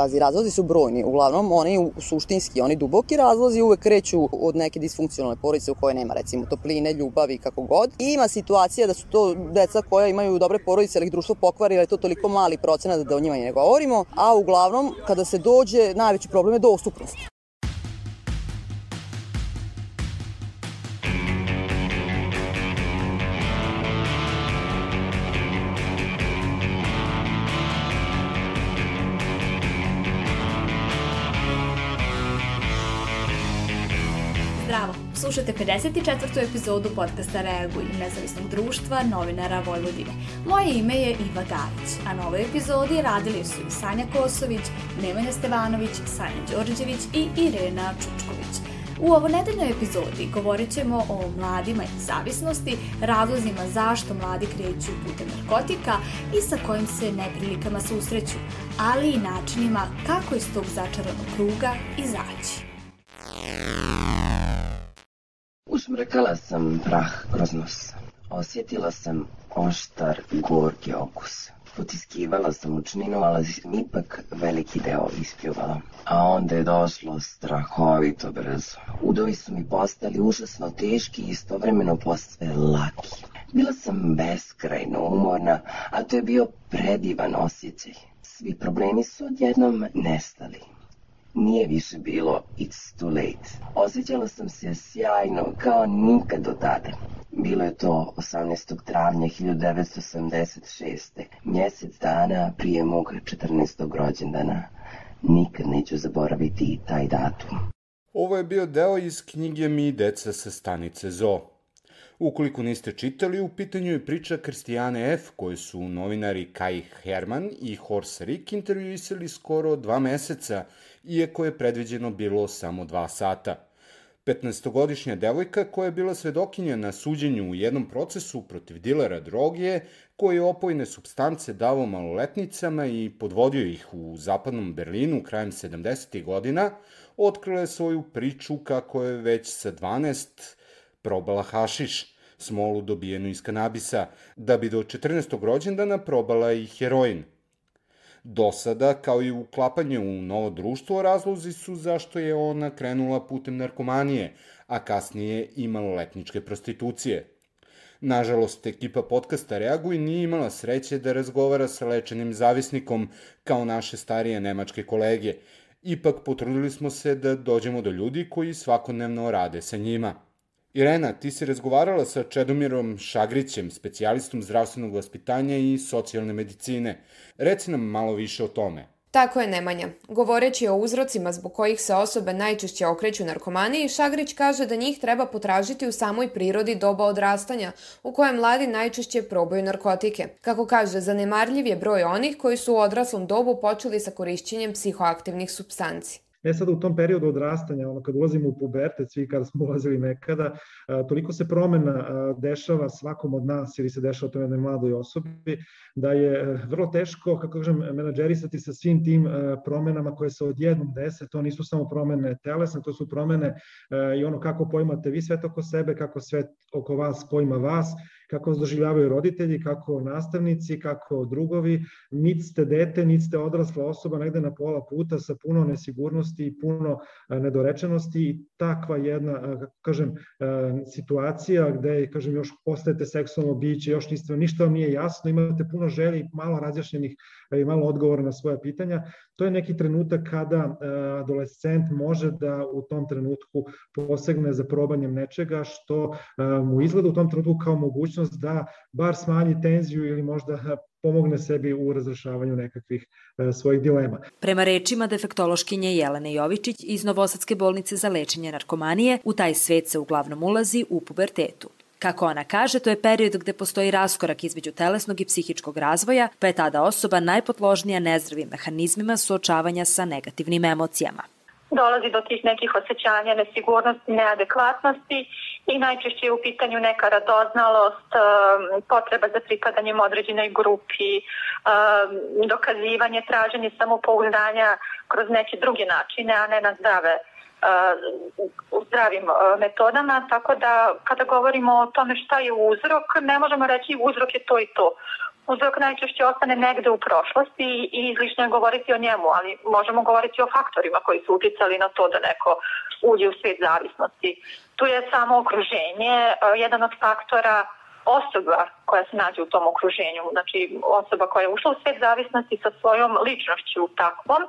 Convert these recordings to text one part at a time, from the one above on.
Pazi, razlozi su brojni. Uglavnom, oni suštinski, oni duboki razlozi uvek kreću od neke disfunkcionalne porodice u kojoj nema, recimo, topline, ljubavi, kako god. I ima situacija da su to deca koja imaju dobre porodice, ali ih društvo pokvari, ali je to toliko mali procenat da o njima i ne govorimo. A uglavnom, kada se dođe, najveći problem je dostupnost. Slušate 54. epizodu podcasta Reaguj nezavisnog društva novinara Vojvodine. Moje ime je Iva Gajić, a na ovoj epizodi radili su i Sanja Kosović, Nemanja Stevanović, Sanja Đorđević i Irena Čučković. U ovo nedeljnoj epizodi govorit ćemo o mladima i zavisnosti, razlozima zašto mladi kreću putem narkotika i sa kojim se neprilikama susreću, ali i načinima kako iz tog začaranog kruga izaći. Usmrkala sam prah kroz nos. Osjetila sam oštar gorki okus. Potiskivala sam učninu, ali sam ipak veliki deo ispljuvala. A onda je došlo strahovito brzo. Udovi su mi postali užasno teški i istovremeno posve laki. Bila sam beskrajno umorna, a to je bio predivan osjećaj. Svi problemi su odjednom nestali. Nije više bilo it's too late. Osjećala sam se sjajno, kao nikad do tada. Bilo je to 18. travnja 1986. Mjesec dana prije mog 14. rođendana. Nikad neću zaboraviti taj datum. Ovo je bio deo iz knjige Mi deca sa stanice Zoo. Ukoliko niste čitali, u pitanju je priča Kristijane F. koje su novinari Kai Herman i Horst Rick intervjuisali skoro dva meseca, iako je predviđeno bilo samo dva sata. 15-godišnja devojka koja je bila svedokinja na suđenju u jednom procesu protiv dilera droge koji je opojne substance davao maloletnicama i podvodio ih u zapadnom Berlinu krajem 70. godina, otkrila je svoju priču kako je već sa 12 probala hašiš, smolu dobijenu iz kanabisa, da bi do 14. rođendana probala i heroin. Do sada, kao i uklapanje u novo društvo, razlozi su zašto je ona krenula putem narkomanije, a kasnije i maloletničke prostitucije. Nažalost, ekipa podcasta Reaguj nije imala sreće da razgovara sa lečenim zavisnikom kao naše starije nemačke kolege. Ipak potrudili smo se da dođemo do ljudi koji svakodnevno rade sa njima. Irena, ti si razgovarala sa Čedomirom Šagrićem, specijalistom zdravstvenog vaspitanja i socijalne medicine. Reci nam malo više o tome. Tako je Nemanja. Govoreći o uzrocima zbog kojih se osobe najčešće okreću narkomaniji, Šagrić kaže da njih treba potražiti u samoj prirodi doba odrastanja, u kojem mladi najčešće probaju narkotike. Kako kaže, zanemarljiv je broj onih koji su u odraslom dobu počeli sa korišćenjem psihoaktivnih substanci. E sad u tom periodu odrastanja, ono kad ulazimo u pubertet, svi kada smo ulazili nekada, toliko se promena dešava svakom od nas ili se dešava toj jednoj mladoj osobi, da je e, vrlo teško, kako kažem, menadžerisati sa svim tim e, promenama koje se odjednom dese, to nisu samo promene telesne, to su promene e, i ono kako poimate vi svet oko sebe, kako svet oko vas poima vas, kako vas doživljavaju roditelji, kako nastavnici, kako drugovi, niti ste dete, niti ste odrasla osoba negde na pola puta sa puno nesigurnosti i puno nedorečenosti i takva jedna, kako kažem, situacija gde, kažem, još postajete seksualno biće, još niste, ništa vam nije jasno, imate puno želji, malo razjašnjenih i malo odgovora na svoja pitanja, to je neki trenutak kada adolescent može da u tom trenutku posegne za probanjem nečega što mu izgleda u tom trenutku kao mogućnost mogućnost da bar smanji tenziju ili možda pomogne sebi u razrešavanju nekakvih e, svojih dilema. Prema rečima defektološkinje Jelene Jovičić iz Novosadske bolnice za lečenje narkomanije, u taj svet se uglavnom ulazi u pubertetu. Kako ona kaže, to je period gde postoji raskorak između telesnog i psihičkog razvoja, pa je tada osoba najpotložnija nezdravim mehanizmima suočavanja sa negativnim emocijama dolazi do tih nekih osjećanja nesigurnosti, neadekvatnosti i najčešće je u pitanju neka radoznalost, um, potreba za pripadanjem određenoj grupi, um, dokazivanje, traženje samopouzdanja kroz neke druge načine, a ne na zdrave uh, zdravim uh, metodama, tako da kada govorimo o tome šta je uzrok, ne možemo reći uzrok je to i to uzrok najčešće ostane negde u prošlosti i izlično je govoriti o njemu, ali možemo govoriti o faktorima koji su uticali na to da neko uđe u svet zavisnosti. Tu je samo okruženje, jedan od faktora osoba koja se nađe u tom okruženju, znači osoba koja je ušla u svet zavisnosti sa svojom ličnošću takvom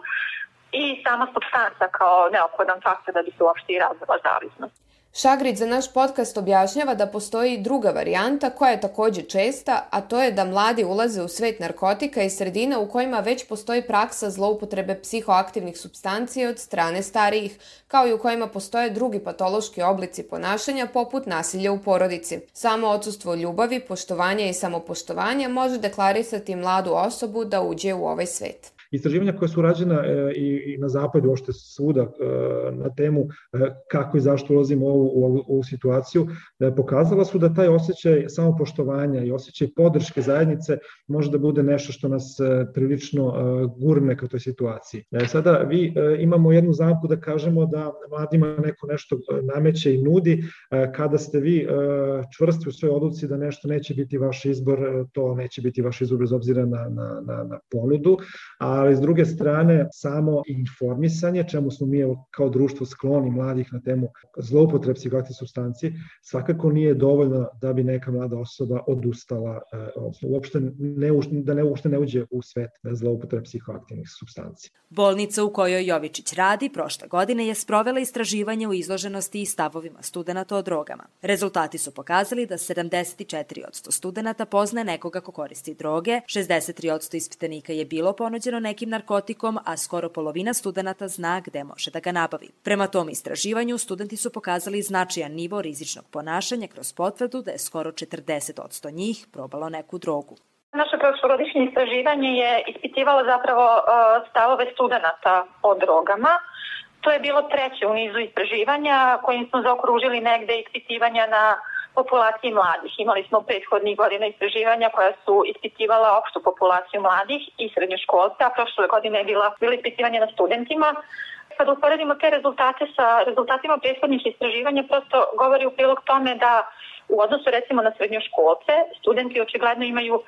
i sama substanca kao neophodan faktor da bi se uopšte i razvila zavisnost. Šagrić za naš podcast objašnjava da postoji druga varijanta koja je takođe česta, a to je da mladi ulaze u svet narkotika i sredina u kojima već postoji praksa zloupotrebe psihoaktivnih substancija od strane starijih, kao i u kojima postoje drugi patološki oblici ponašanja poput nasilja u porodici. Samo odsustvo ljubavi, poštovanja i samopoštovanja može deklarisati mladu osobu da uđe u ovaj svet. Istraživanja koja su rađena e, i, na zapadu, ošte svuda, e, na temu e, kako i zašto ulazimo u ovu, u ovu, ovu situaciju, pokazala su da taj osjećaj samopoštovanja i osjećaj podrške zajednice može da bude nešto što nas prilično gurne ka toj situaciji. Sada vi imamo jednu zamku da kažemo da mladima neko nešto nameće i nudi, kada ste vi čvrsti u svojoj odluci da nešto neće biti vaš izbor, to neće biti vaš izbor bez obzira na, na, na, na ponudu, a ali s druge strane samo informisanje, čemu smo mi kao društvo skloni mladih na temu zloupotreb psihoaktivnih substanci, svakako nije dovoljno da bi neka mlada osoba odustala, e, uopšte ne, da ne, uopšte ne uđe u svet zloupotreb psihoaktivnih substanci. Bolnica u kojoj Jovičić radi prošle godine je sprovela istraživanje u izloženosti i stavovima studenta o drogama. Rezultati su pokazali da 74% studenta poznaje nekoga ko koristi droge, 63% ispitanika je bilo ponuđeno nekim narkotikom, a skoro polovina studenta zna gde može da ga nabavi. Prema tom istraživanju, studenti su pokazali značajan nivo rizičnog ponašanja kroz potvrdu da je skoro 40% njih probalo neku drogu. Naše prošlogodišnje istraživanje je ispitivalo zapravo uh, stavove studenta o drogama. To je bilo treće u nizu istraživanja kojim smo zaokružili negde ispitivanja na populaciji mladih. Imali smo prethodnih godina istraživanja koja su ispitivala opštu populaciju mladih i srednjoškolca, a prošle godine je bila, bilo ispitivanje na studentima. Kad uporedimo te rezultate sa rezultatima prethodnih istraživanja, prosto govori u prilog tome da u odnosu recimo na srednjoškolce, studenti očigledno imaju uh,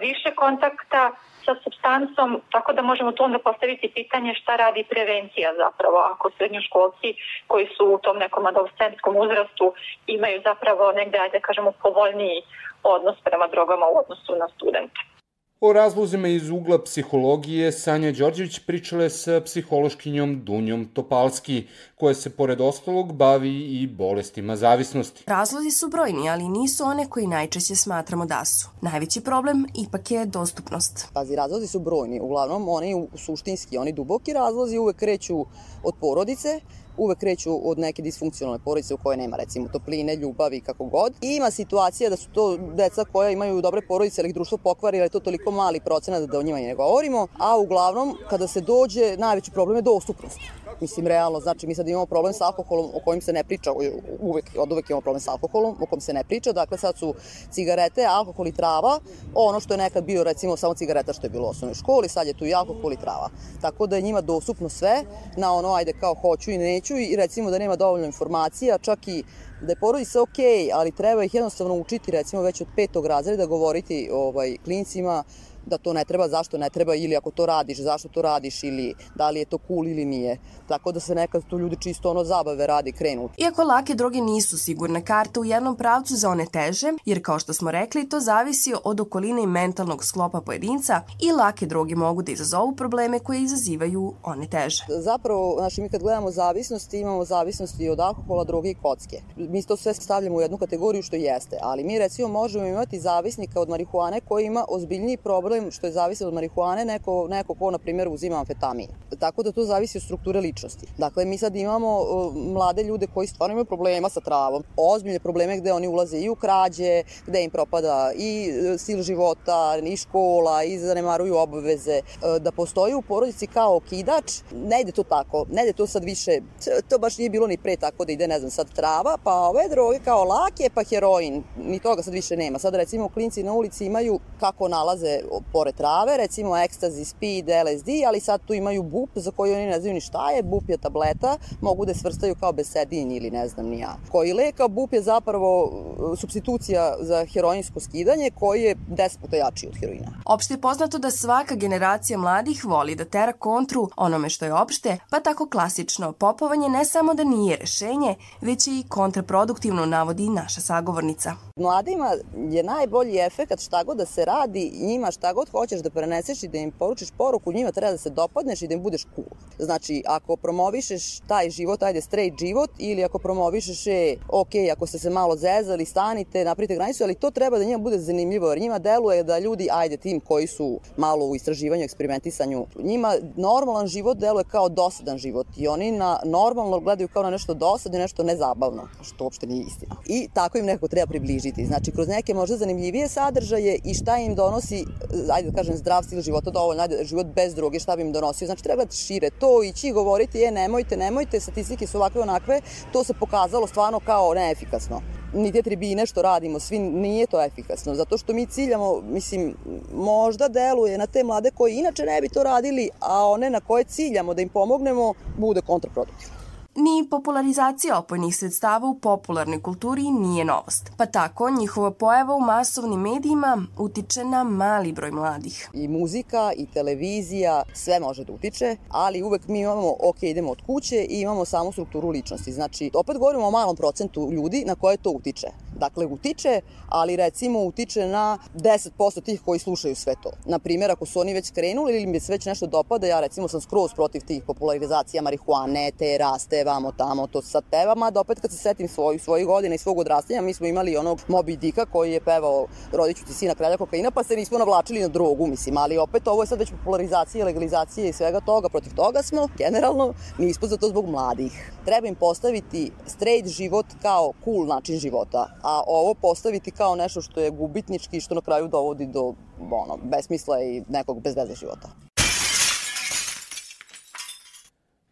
više kontakta sa substancom, tako da možemo tu onda postaviti pitanje šta radi prevencija zapravo ako srednjoškolci koji su u tom nekom adolescentskom uzrastu imaju zapravo negde, ajde kažemo, povoljniji odnos prema drogama u odnosu na studente. O razlozima iz ugla psihologije Sanja Đorđević pričala je sa psihološkinjom Dunjom Topalski, koja se pored ostalog bavi i bolestima zavisnosti. Razlozi su brojni, ali nisu one koji najčešće smatramo da su. Najveći problem ipak je dostupnost. Pazi, razlozi su brojni. Uglavnom, oni suštinski, oni duboki razlozi uvek kreću od porodice, uvek kreću od neke disfunkcionalne porodice u kojoj nema recimo topline, ljubavi, kako god. I ima situacija da su to deca koja imaju dobre porodice, ali ih društvo pokvari, ali je to toliko mali procenat da o njima ne govorimo, a uglavnom kada se dođe, najveći problem je dostupnost. Mislim, realno, znači mi sad imamo problem sa alkoholom o kojim se ne priča, uvek, od uvek imamo problem sa alkoholom o kojem se ne priča, dakle sad su cigarete, alkohol i trava, ono što je nekad bio recimo samo cigareta što je bilo u osnovnoj školi, sad je tu i alkohol i trava. Tako da je njima dostupno sve na ono, ajde kao hoću i neću i recimo da nema dovoljno informacija, čak i da je porodica ok, ali treba ih jednostavno učiti recimo već od petog razreda govoriti ovaj, klinicima da to ne treba, zašto ne treba ili ako to radiš, zašto to radiš ili da li je to cool ili nije. Tako da se nekad tu ljudi čisto ono zabave radi krenu. Iako lake droge nisu sigurne karte u jednom pravcu za one teže, jer kao što smo rekli, to zavisi od okoline i mentalnog sklopa pojedinca i lake droge mogu da izazovu probleme koje izazivaju one teže. Zapravo, znači mi kad gledamo zavisnosti, imamo zavisnosti od alkohola, droge i kocke. Mi to sve stavljamo u jednu kategoriju što jeste, ali mi recimo možemo imati zavisnika od marihuane koji ima ozbiljniji problem što je zavisi od marihuane neko, neko ko, na primjer, uzima amfetamin. Tako da to zavisi od strukture ličnosti. Dakle, mi sad imamo uh, mlade ljude koji stvarno imaju problema sa travom. Ozbiljne probleme gde oni ulaze i u krađe, gde im propada i uh, stil života, i škola, i zanemaruju obaveze. Uh, da postoji u porodici kao okidač, ne ide to tako. Ne ide to sad više, to baš nije bilo ni pre tako da ide, ne znam, sad trava, pa ove droge kao lake, pa heroin. Ni toga sad više nema. Sad recimo klinci na ulici imaju kako nalaze pored trave, recimo ekstazi, speed, LSD, ali sad tu imaju bup za koji oni ne znaju ni šta je, bup je tableta, mogu da je svrstaju kao besedin ili ne znam ni ja. Koji lek, a bup je zapravo uh, substitucija za heroinsko skidanje koji je 10 puta jači od heroina. Opšte je poznato da svaka generacija mladih voli da tera kontru onome što je opšte, pa tako klasično popovanje ne samo da nije rešenje, već i kontraproduktivno navodi naša sagovornica. Mladima je najbolji efekt šta god da se radi, njima šta god hoćeš da preneseš i da im poručiš poruku, njima treba da se dopadneš i da im budeš cool. Znači, ako promovišeš taj život, ajde straight život, ili ako promovišeš, je, ok, ako ste se malo zezali, stanite, napravite granicu, ali to treba da njima bude zanimljivo, jer njima deluje da ljudi, ajde, tim koji su malo u istraživanju, eksperimentisanju, njima normalan život deluje kao dosadan život i oni na normalno gledaju kao na nešto dosadno i nešto nezabavno, što uopšte nije istina. I tako im nekako treba približiti. Znači, kroz neke možda zanimljivije sadržaje i šta im donosi, ajde da kažem, zdrav stil života dovoljno, ajde, život bez droge, šta bi im donosio. Znači, treba šire to, ići i govoriti, je, nemojte, nemojte, statistike su ovakve onakve, to se pokazalo stvarno kao neefikasno ni te tribine što radimo, svi nije to efikasno, zato što mi ciljamo, mislim, možda deluje na te mlade koji inače ne bi to radili, a one na koje ciljamo da im pomognemo, bude kontraproduktivno. Ni popularizacija opojnih sredstava u popularnoj kulturi nije novost, pa tako njihova pojava u masovnim medijima utiče na mali broj mladih. I muzika i televizija, sve može da utiče, ali uvek mi imamo, ok, idemo od kuće i imamo samu strukturu ličnosti. Znači, opet govorimo o malom procentu ljudi na koje to utiče. Dakle, utiče, ali recimo utiče na 10% tih koji slušaju sve to. Naprimjer, ako su oni već krenuli ili mi se već nešto dopada, ja recimo sam skroz protiv tih popularizacija marihuane, te raste, vamo tamo, to sa tevama, da opet kad se setim svojih, svojih godina i svog odrastanja, mi smo imali onog Moby Dicka koji je pevao Rodiću ti sina kralja kokaina, pa se nismo navlačili na drogu, mislim, ali opet ovo je sad već popularizacija, legalizacija i svega toga, protiv toga smo, generalno, nismo za to zbog mladih. Treba im postaviti straight život kao cool način života, a ovo postaviti kao nešto što je gubitnički i što na kraju dovodi do ono, besmisla i nekog bezveze života.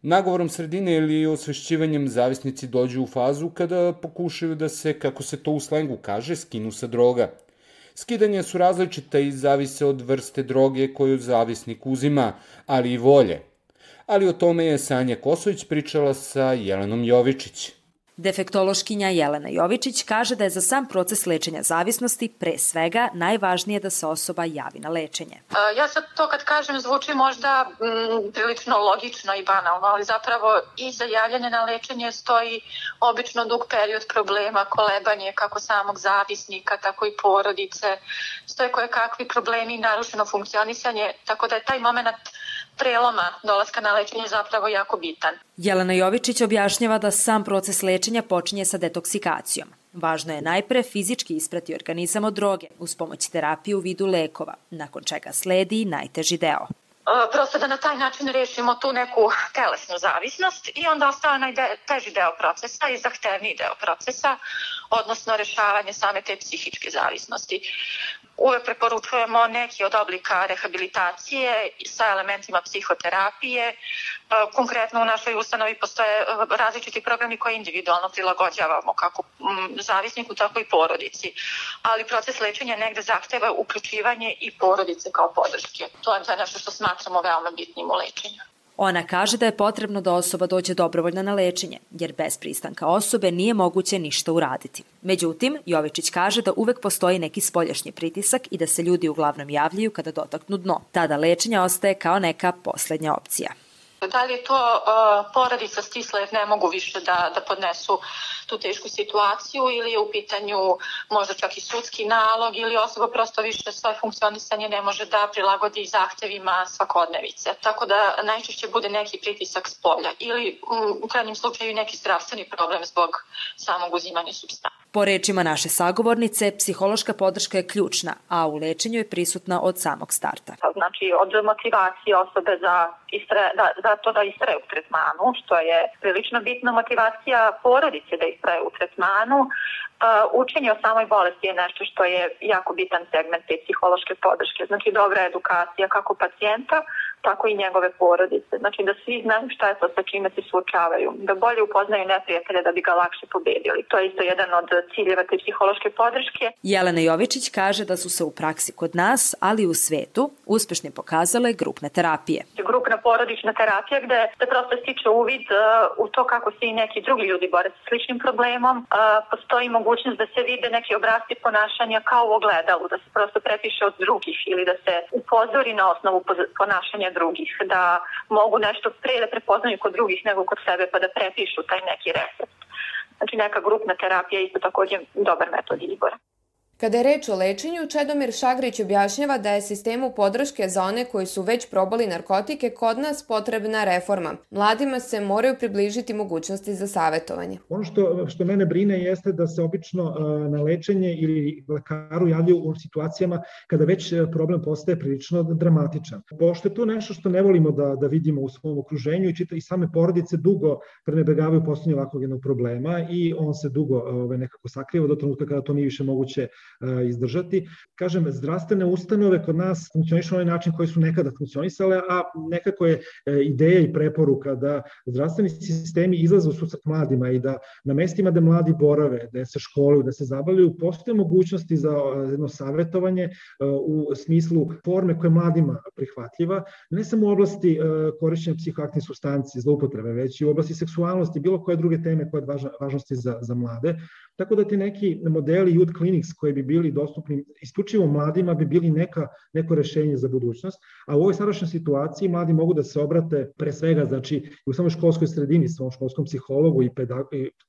Nagovorom sredine ili osvešćivanjem zavisnici dođu u fazu kada pokušaju da se, kako se to u slengu kaže, skinu sa droga. Skidanja su različita i zavise od vrste droge koju zavisnik uzima, ali i volje. Ali o tome je Sanja Kosović pričala sa Jelenom Jovičić. Defektološkinja Jelena Jovičić kaže da je za sam proces lečenja zavisnosti pre svega najvažnije da se osoba javi na lečenje. Ja sad to kad kažem zvuči možda m, prilično logično i banalno, ali zapravo i za javljanje na lečenje stoji obično dug period problema, kolebanje kako samog zavisnika, tako i porodice, stoje koje kakvi problemi narušeno funkcionisanje, tako da je taj moment preloma dolaska na lečenje zapravo jako bitan. Jelena Jovičić objašnjava da sam proces lečenja počinje sa detoksikacijom. Važno je najpre fizički isprati organizam od droge uz pomoć terapije u vidu lekova, nakon čega sledi najteži deo prosto da na taj način rešimo tu neku telesnu zavisnost i onda ostao najteži deo procesa i zahtevniji deo procesa, odnosno rešavanje same te psihičke zavisnosti. Uvek preporučujemo neki od oblika rehabilitacije sa elementima psihoterapije. Konkretno u našoj ustanovi postoje različiti programi koje individualno prilagođavamo kako zavisniku, tako i porodici. Ali proces lečenja negde zahteva uključivanje i porodice kao podrške. To je nešto što smatramo veoma bitnim u lečenju. Ona kaže da je potrebno da osoba dođe dobrovoljno na lečenje, jer bez pristanka osobe nije moguće ništa uraditi. Međutim, Jovičić kaže da uvek postoji neki spoljašnji pritisak i da se ljudi uglavnom javljaju kada dotaknu dno. Tada lečenje ostaje kao neka poslednja opcija. Da li je to uh, porodica stisla jer ne mogu više da, da podnesu tu tešku situaciju ili je u pitanju možda čak i sudski nalog ili osoba prosto više svoje funkcionisanje ne može da prilagodi zahtevima svakodnevice. Tako da najčešće bude neki pritisak s polja ili u krajnjem slučaju neki zdravstveni problem zbog samog uzimanja substanca. Po rečima naše sagovornice, psihološka podrška je ključna, a u lečenju je prisutna od samog starta. Znači od motivacije osobe za, istre, da, za to da istraje u tretmanu, što je prilično bitna motivacija porodice da istraje u tretmanu. Uh, učenje o samoj bolesti je nešto što je jako bitan segment te psihološke podrške. Znači dobra edukacija kako pacijenta, tako i njegove porodice. Znači da svi znaju šta je to sa čime se suočavaju, da bolje upoznaju neprijatelja da bi ga lakše pobedili. To je isto jedan od ciljeva te psihološke podrške. Jelena Jovičić kaže da su se u praksi kod nas, ali i u svetu, uspešno pokazale grupne terapije. Grupna porodična terapija gde se prosto stiče uvid uh, u to kako se i neki drugi ljudi bore sa sličnim problemom. Uh, postoji mogućnost da se vide neki obrazci ponašanja kao u ogledalu, da se prosto prepiše od drugih ili da se upozori na osnovu ponašanja drugih, da mogu nešto pre da prepoznaju kod drugih nego kod sebe pa da prepišu taj neki recept. Znači neka grupna terapija je isto takođe dobar metod izbora. Kada je reč o lečenju, Čedomir Šagrić objašnjava da je sistemu podrške za one koji su već probali narkotike kod nas potrebna reforma. Mladima se moraju približiti mogućnosti za savetovanje. Ono što, što mene brine jeste da se obično na lečenje ili lekaru javljaju u situacijama kada već problem postaje prilično dramatičan. Pošto je to nešto što ne volimo da, da vidimo u svom okruženju i, čita, i same porodice dugo prenebegavaju postojanje ovakvog jednog problema i on se dugo ove, nekako sakriva do trenutka kada to nije više moguće E, izdržati. Kažem, zdravstvene ustanove kod nas funkcionišu na onaj način koji su nekada funkcionisale, a nekako je e, ideja i preporuka da zdravstveni sistemi izlaze u susret mladima i da na mestima da mladi borave, da se školuju, da se zabavljaju, postoje mogućnosti za e, jedno savjetovanje u smislu forme koja je mladima prihvatljiva, ne samo u oblasti korišćenja psihoaktivnih substanci, zloupotrebe, već i u oblasti seksualnosti, bilo koje druge teme koje je važnosti za, za mlade. Tako da ti neki modeli youth clinics koji bi bili dostupni isključivo mladima bi bili neka, neko rešenje za budućnost, a u ovoj sadašnjoj situaciji mladi mogu da se obrate pre svega, znači u samoj školskoj sredini, svom školskom psihologu i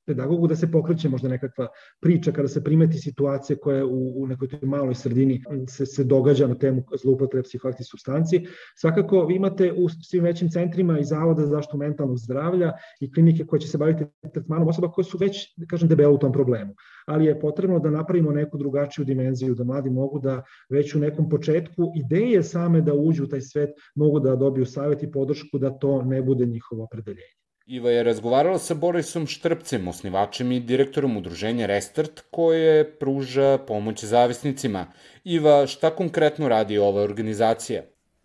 pedagogu da se pokreće možda nekakva priča kada se primeti situacije koje u, u nekoj maloj sredini se, se događa na temu zloupotrebe psihoaktivnih substanci. Svakako vi imate u svim većim centrima i Zavoda za zaštitu mentalnog zdravlja i klinike koje će se baviti tretmanom osoba koje su već, da kažem, debelo u tom problemu. Ali je potrebno da napravimo neku drugačiju dimenziju, da mladi mogu da već u nekom početku ideje same da uđu u taj svet mogu da dobiju savjet i podršku da to ne bude njihovo opredeljenje. Iva je razgovarala sa Borisom Štrpcem, osnivačem i direktorom udruženja Restart, koje pruža pomoć zavisnicima. Iva, šta konkretno radi ova organizacija?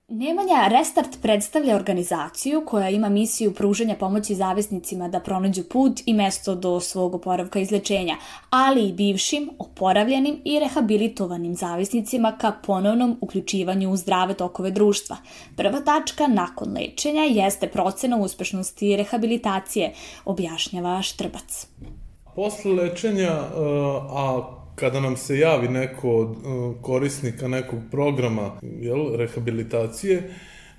Nemanja Restart predstavlja organizaciju koja ima misiju pružanja pomoći zavisnicima da pronađu put i mesto do svog oporavka i izlečenja, ali i bivšim, oporavljenim i rehabilitovanim zavisnicima ka ponovnom uključivanju u zdrave tokove društva. Prva tačka nakon lečenja jeste procena uspešnosti rehabilitacije, objašnjava Štrbac. Posle lečenja, a kada nam se javi neko od uh, korisnika nekog programa jel, rehabilitacije,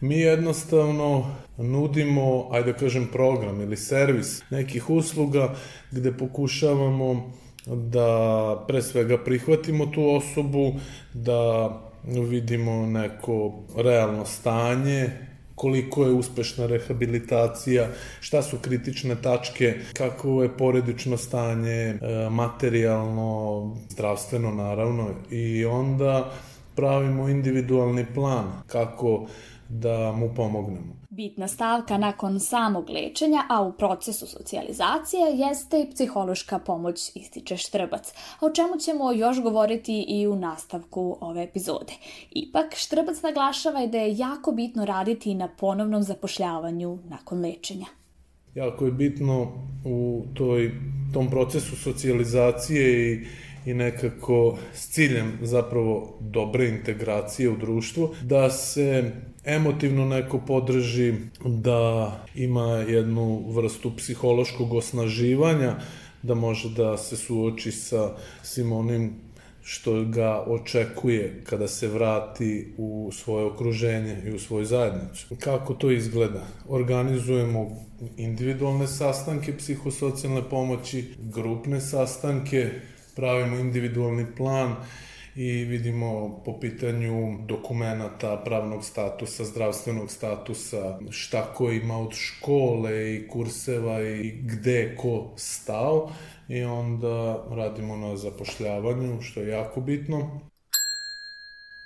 mi jednostavno nudimo, ajde da kažem, program ili servis nekih usluga gde pokušavamo da pre svega prihvatimo tu osobu, da vidimo neko realno stanje koliko je uspešna rehabilitacija, šta su kritične tačke, kako je poredično stanje, e, materijalno, zdravstveno naravno i onda pravimo individualni plan kako da mu pomognemo. Bitna stavka nakon samog lečenja, a u procesu socijalizacije, jeste i psihološka pomoć, ističe Štrbac, o čemu ćemo još govoriti i u nastavku ove epizode. Ipak, Štrbac naglašava da je jako bitno raditi na ponovnom zapošljavanju nakon lečenja. Jako je bitno u toj, tom procesu socijalizacije i i nekako s ciljem zapravo dobre integracije u društvu, da se emotivno neko podrži, da ima jednu vrstu psihološkog osnaživanja, da može da se suoči sa svim onim što ga očekuje kada se vrati u svoje okruženje i u svoju zajednicu. Kako to izgleda? Organizujemo individualne sastanke psihosocijalne pomoći, grupne sastanke, pravimo individualni plan i vidimo po pitanju dokumenta, pravnog statusa, zdravstvenog statusa, šta ko ima od škole i kurseva i gde ko stao i onda radimo na zapošljavanju, što je jako bitno.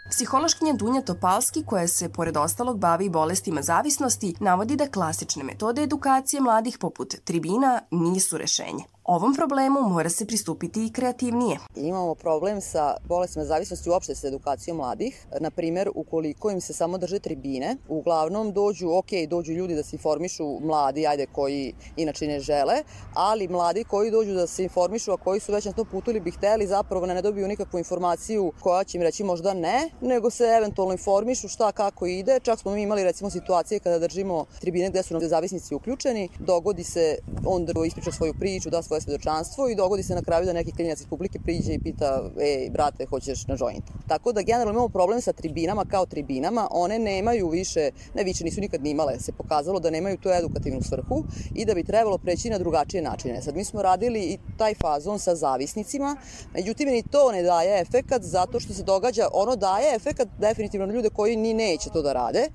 Psihološkinja Dunja Topalski, koja se, pored ostalog, bavi bolestima zavisnosti, navodi da klasične metode edukacije mladih poput tribina nisu rešenje. Ovom problemu mora se pristupiti i kreativnije. Imamo problem sa bolestima zavisnosti uopšte sa edukacijom mladih. Na primer, ukoliko im se samo drže tribine, uglavnom dođu, ok, dođu ljudi da se informišu mladi, ajde, koji inače ne žele, ali mladi koji dođu da se informišu, a koji su već na tom putu ili bi hteli, zapravo ne dobiju nikakvu informaciju koja će im reći možda ne, nego se eventualno informišu šta kako ide. Čak smo mi imali recimo situacije kada držimo tribine gde su nam zavisnici uključeni, dogodi se, on da ispriča svoju priču, da svoje svedočanstvo i dogodi se na kraju da neki klinjac iz publike priđe i pita, ej, brate, hoćeš na joint. Tako da generalno imamo problem sa tribinama kao tribinama, one nemaju više, ne više nisu nikad ni imale, se pokazalo da nemaju tu edukativnu svrhu i da bi trebalo preći na drugačije načine. Sad mi smo radili i taj fazon sa zavisnicima, međutim ni to ne daje efekat zato što se događa, ono daje efekat definitivno na ljude koji ni neće to da rade,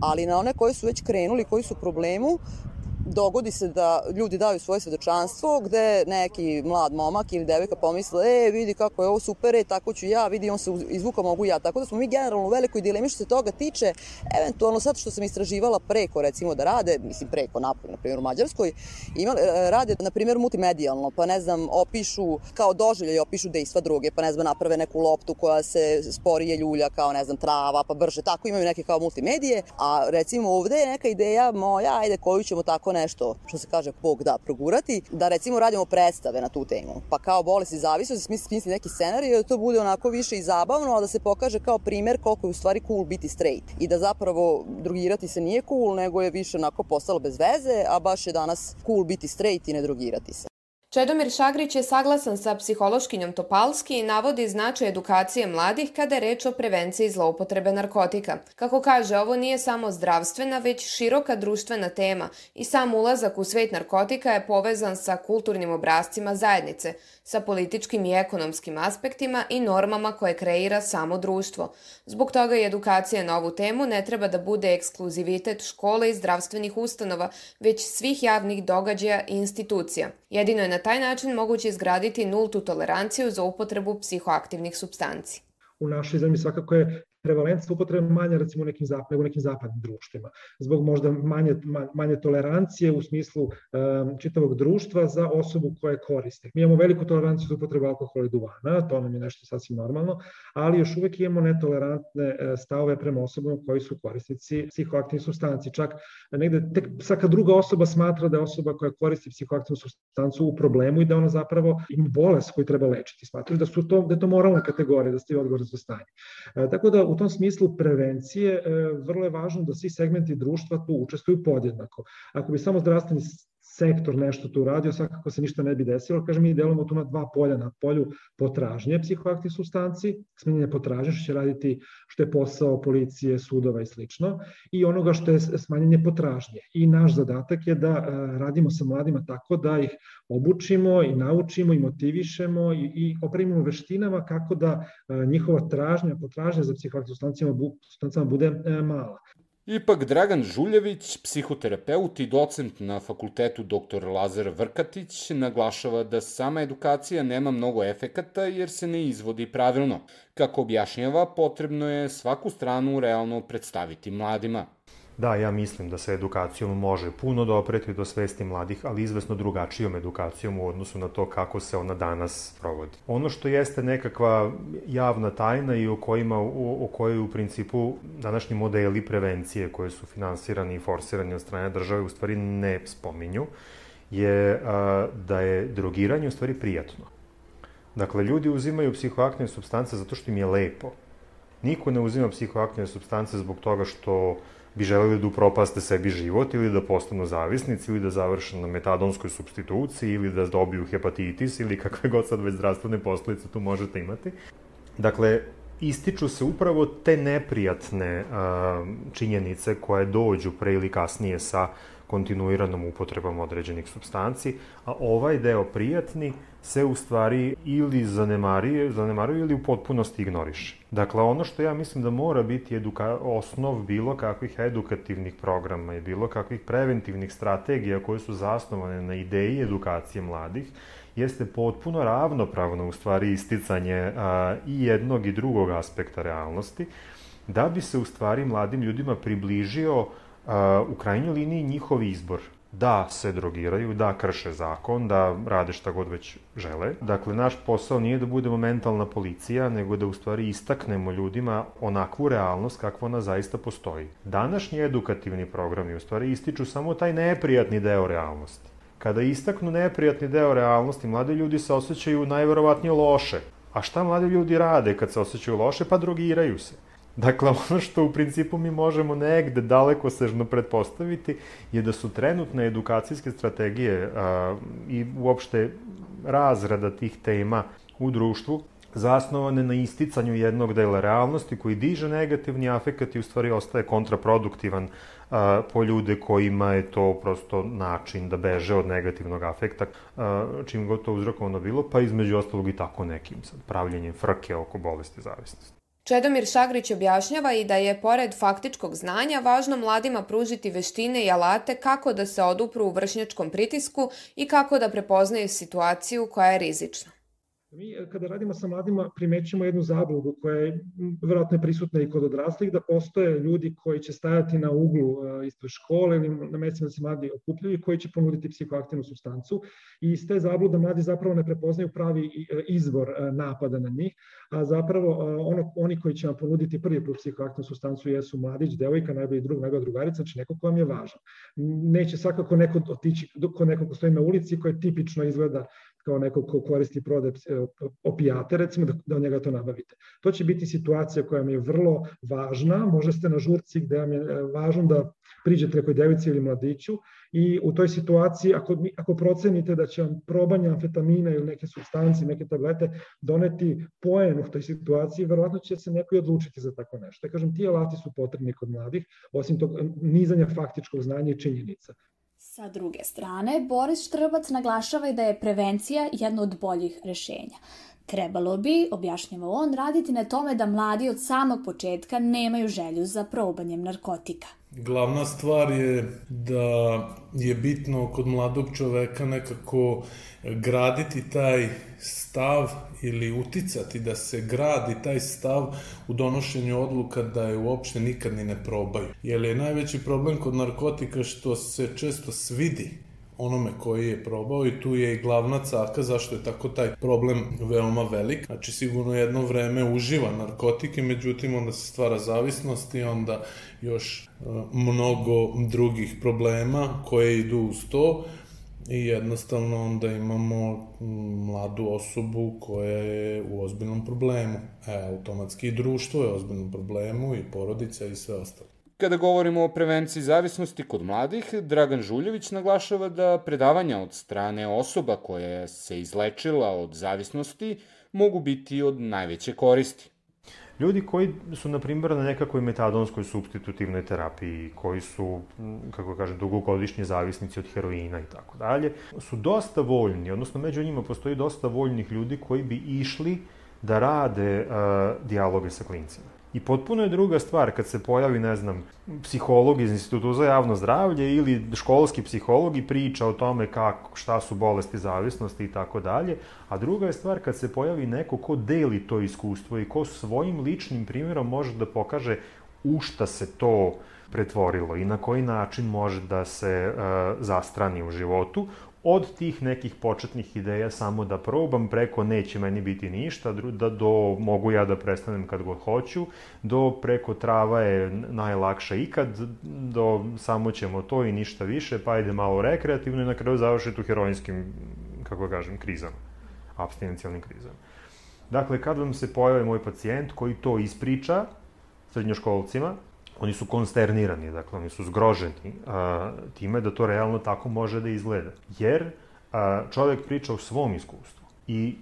ali na one koji su već krenuli, koji su u problemu, dogodi se da ljudi daju svoje svedočanstvo gde neki mlad momak ili devojka pomisle e vidi kako je ovo super, e tako ću ja, vidi on se izvuka mogu ja. Tako da smo mi generalno u velikoj dilemi što se toga tiče, eventualno sad što sam istraživala preko recimo da rade, mislim preko napolje, na primjer u Mađarskoj, ima, e, rade na primjer multimedijalno, pa ne znam, opišu kao doživljaj, opišu dejstva druge, pa ne znam, naprave neku loptu koja se sporije ljulja kao ne znam trava, pa brže, tako imaju neke kao multimedije, a recimo ovde je neka ideja moja, ajde koju ćemo tako nešto, što se kaže, Bog da, progurati, da recimo radimo predstave na tu temu. Pa kao bolest i zavisnost, da smisli neki scenarij, da to bude onako više i zabavno, a da se pokaže kao primer koliko je u stvari cool biti straight. I da zapravo drugirati se nije cool, nego je više onako postalo bez veze, a baš je danas cool biti straight i ne drugirati se. Čedomir Šagrić je saglasan sa psihološkinjom Topalski i navodi značaj edukacije mladih kada je reč o prevenciji zloupotrebe narkotika. Kako kaže, ovo nije samo zdravstvena, već široka društvena tema i sam ulazak u svet narkotika je povezan sa kulturnim obrazcima zajednice, sa političkim i ekonomskim aspektima i normama koje kreira samo društvo. Zbog toga i edukacija na ovu temu ne treba da bude ekskluzivitet škole i zdravstvenih ustanova, već svih javnih događaja i institucija. Jedino je na taj način moguće izgraditi nultu toleranciju za upotrebu psihoaktivnih substanci. U našoj zemlji svakako je prevalencija upotrebe manja recimo nekim zap, nego nekim zapadnim društvima. Zbog možda manje, manje tolerancije u smislu um, čitavog društva za osobu koja je koriste. Mi imamo veliku toleranciju za upotrebu alkohola i duvana, to nam je nešto sasvim normalno, ali još uvek imamo netolerantne e, stavove prema osobama koji su korisnici psihoaktivnih substanci. Čak negde tek svaka druga osoba smatra da je osoba koja koristi psihoaktivnu substancu u problemu i da ona zapravo ima bolest koju treba lečiti. Smatruju da su to da je to moralna kategorija, da ste odgovor za stanje. E, tako da u tom smislu prevencije e, vrlo je važno da svi segmenti društva tu učestvuju podjednako. Ako bi samo zdravstveni sektor nešto tu radio, svakako se ništa ne bi desilo. Kažem, mi delamo tu na dva polja, na polju potražnje psihoaktivnih substanci, smenjenje potražnje, što će raditi što je posao policije, sudova i slično, i onoga što je smanjenje potražnje. I naš zadatak je da e, radimo sa mladima tako da ih obučimo i naučimo i motivišemo i, i opremimo veštinama kako da e, njihova tražnja, potražnja za psihoaktivnim substancama bude e, mala. Ipak Dragan Žuljević, psihoterapeut i docent na fakultetu dr. Lazar Vrkatić, naglašava da sama edukacija nema mnogo efekata jer se ne izvodi pravilno. Kako objašnjava, potrebno je svaku stranu realno predstaviti mladima. Da, ja mislim da se edukacijom može puno dopreti do svesti mladih, ali izvesno drugačijom edukacijom u odnosu na to kako se ona danas provodi. Ono što jeste nekakva javna tajna i o, kojima, o, o kojoj u principu današnji modeli prevencije koje su finansirani i forsirani od strane države u stvari ne spominju, je a, da je drogiranje u stvari prijatno. Dakle, ljudi uzimaju psihoaktivne substance zato što im je lepo. Niko ne uzima psihoaktivne substance zbog toga što bi želeli da upropaste sebi život ili da postanu zavisnici ili da završe na metadonskoj substituciji ili da dobiju hepatitis ili kakve god sad već zdravstvene posledice tu možete imati. Dakle, ističu se upravo te neprijatne a, činjenice koje dođu pre ili kasnije sa kontinuiranom upotrebom određenih substanci, a ovaj deo prijatni se u stvari ili zanemaruje, zanemaruje ili u potpunosti ignoriše. Dakle, ono što ja mislim da mora biti eduka, osnov bilo kakvih edukativnih programa i bilo kakvih preventivnih strategija koje su zasnovane na ideji edukacije mladih, jeste potpuno ravnopravno u stvari isticanje a, i jednog i drugog aspekta realnosti, da bi se u stvari mladim ljudima približio u krajnjoj liniji njihov izbor da se drogiraju, da krše zakon, da rade šta god već žele. Dakle, naš posao nije da budemo mentalna policija, nego da u stvari istaknemo ljudima onakvu realnost kakva ona zaista postoji. Današnji edukativni programi u stvari ističu samo taj neprijatni deo realnosti. Kada istaknu neprijatni deo realnosti, mladi ljudi se osjećaju najverovatnije loše. A šta mladi ljudi rade kad se osjećaju loše? Pa drogiraju se. Dakle, ono što u principu mi možemo negde daleko sežno pretpostaviti je da su trenutne edukacijske strategije a, i uopšte razrada tih tema u društvu zasnovane na isticanju jednog dela realnosti koji diže negativni afekat i u stvari ostaje kontraproduktivan a, po ljude kojima je to prosto način da beže od negativnog afekta, a, čim god to uzrokovano bilo, pa između ostalog i tako nekim sad, pravljenjem frke oko bolesti zavisnosti. Čedomir Šagrić objašnjava i da je, pored faktičkog znanja, važno mladima pružiti veštine i alate kako da se odupru u vršnjačkom pritisku i kako da prepoznaju situaciju koja je rizična. Mi e, kada radimo sa mladima primećujemo jednu zabludu koja je verovatno je prisutna i kod odraslih, da postoje ljudi koji će stajati na uglu e, ispred škole ili na mestima da se mladi okupljaju i koji će ponuditi psihoaktivnu substancu i iz te zablude mladi zapravo ne prepoznaju pravi e, izvor napada na njih, a zapravo ono, oni koji će vam ponuditi prvi put psihoaktivnu substancu jesu mladić, devojka, najbolji drug, najbolja drugarica, znači neko ko vam je važan. Neće svakako neko otići kod nekog ko stoji na ulici koje tipično izgleda kao neko ko koristi prode e, opijate, recimo da, da od njega to nabavite. To će biti situacija koja mi je vrlo važna, možda ste na žurci gde vam je e, važno da priđete nekoj devici ili mladiću i u toj situaciji ako, ako procenite da će vam probanje amfetamina ili neke substancije, neke tablete doneti poen u toj situaciji, verovatno će se neko i odlučiti za tako nešto. Da kažem, ti alati su potrebni kod mladih, osim tog nizanja faktičkog znanja i činjenica. Sa druge strane, Boris Štrbac naglašava i da je prevencija jedno od boljih rešenja. Trebalo bi, objašnjava on, raditi na tome da mladi od samog početka nemaju želju za probanjem narkotika. Glavna stvar je da je bitno kod mladog čoveka nekako graditi taj stav ili uticati da se gradi taj stav u donošenju odluka da je uopšte nikad ni ne probaju. Jer je najveći problem kod narkotika što se često svidi onome koji je probao i tu je i glavna caka zašto je tako taj problem veoma velik. Znači sigurno jedno vreme uživa narkotike, međutim onda se stvara zavisnost i onda još uh, mnogo drugih problema koje idu uz to i jednostavno onda imamo mladu osobu koja je u ozbiljnom problemu. E, automatski i društvo je u ozbiljnom problemu i porodica i sve ostalo. Kada govorimo o prevenciji zavisnosti kod mladih, Dragan Žuljević naglašava da predavanja od strane osoba koja se izlečila od zavisnosti mogu biti od najveće koristi. Ljudi koji su, na primjer, na nekakvoj metadonskoj substitutivnoj terapiji, koji su, kako kažem, dugogodišnji zavisnici od heroina i tako dalje, su dosta voljni, odnosno među njima postoji dosta voljnih ljudi koji bi išli da rade uh, dijaloge sa klincima. I potpuno je druga stvar kad se pojavi, ne znam, psiholog iz Institutu za javno zdravlje ili školski psiholog i priča o tome kako, šta su bolesti zavisnosti i tako dalje, a druga je stvar kad se pojavi neko ko deli to iskustvo i ko svojim ličnim primjerom može da pokaže u šta se to pretvorilo i na koji način može da se uh, zastrani u životu, od tih nekih početnih ideja samo da probam, preko neće meni biti ništa, da do mogu ja da prestanem kad god hoću, do preko trava je najlakša ikad, do samo ćemo to i ništa više, pa ajde malo rekreativno i na kraju završiti u heroinskim, kako kažem, krizama, abstinencijalnim krizama. Dakle, kad vam se pojavi moj pacijent koji to ispriča srednjoškolcima, oni su konsternirani, dakle oni su zgroženi a, time da to realno tako može da izgleda. Jer a, čovek priča o svom iskustvu. I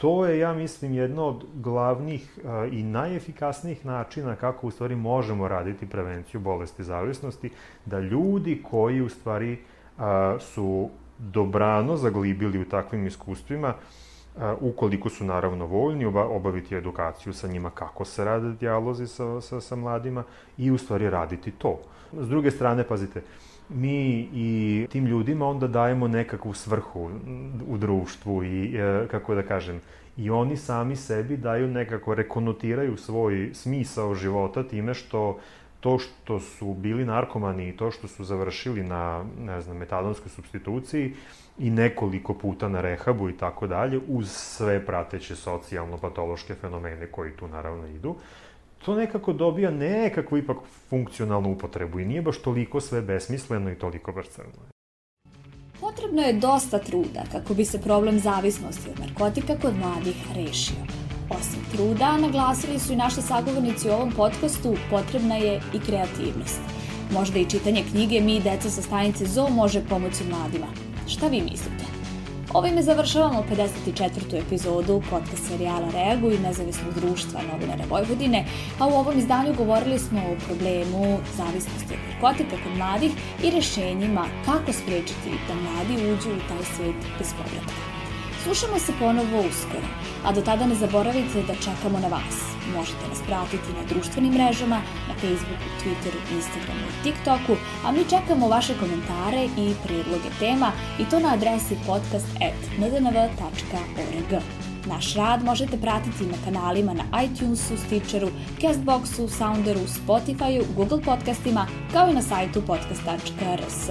to je, ja mislim, jedno od glavnih a, i najefikasnijih načina kako u stvari možemo raditi prevenciju bolesti zavisnosti, da ljudi koji u stvari a, su dobrano zaglibili u takvim iskustvima, ukoliko su naravno voljni obaviti edukaciju sa njima kako se rade dijalozi sa, sa, sa mladima i u stvari raditi to. S druge strane, pazite, mi i tim ljudima onda dajemo nekakvu svrhu u društvu i, e, kako da kažem, i oni sami sebi daju nekako, rekonotiraju svoj smisao života time što to što su bili narkomani i to što su završili na, ne znam, metadonskoj substituciji i nekoliko puta na rehabu i tako dalje, uz sve prateće socijalno-patološke fenomene koji tu naravno idu, to nekako dobija nekakvu ipak funkcionalnu upotrebu i nije baš toliko sve besmisleno i toliko brcrno. Potrebno je dosta truda kako bi se problem zavisnosti od narkotika kod mladih rešio. Osim truda, naglasili su i naši sagovornici u ovom podcastu, potrebna je i kreativnost. Možda i čitanje knjige Mi deca sa stanice ZO može pomoći mladima. Šta vi mislite? Ovime završavamo 54. epizodu podcast serijala Reagu i nezavisnog društva novinara Vojvodine, a u ovom izdanju govorili smo o problemu zavisnosti od narkotika kod mladih i rešenjima kako sprečiti da mladi uđu u taj svet bez povratka. Slušamo se ponovo uskoro, a do tada ne zaboravite da čekamo na vas. Možete nas pratiti na društvenim mrežama, na Facebooku, Twitteru, Instagramu i TikToku, a mi čekamo vaše komentare i predloge tema i to na adresi podcast.ndnv.org. Naš rad možete pratiti na kanalima na iTunesu, Stitcheru, Castboxu, Sounderu, Spotifyu, Google podcastima, kao i na sajtu podcast.rs.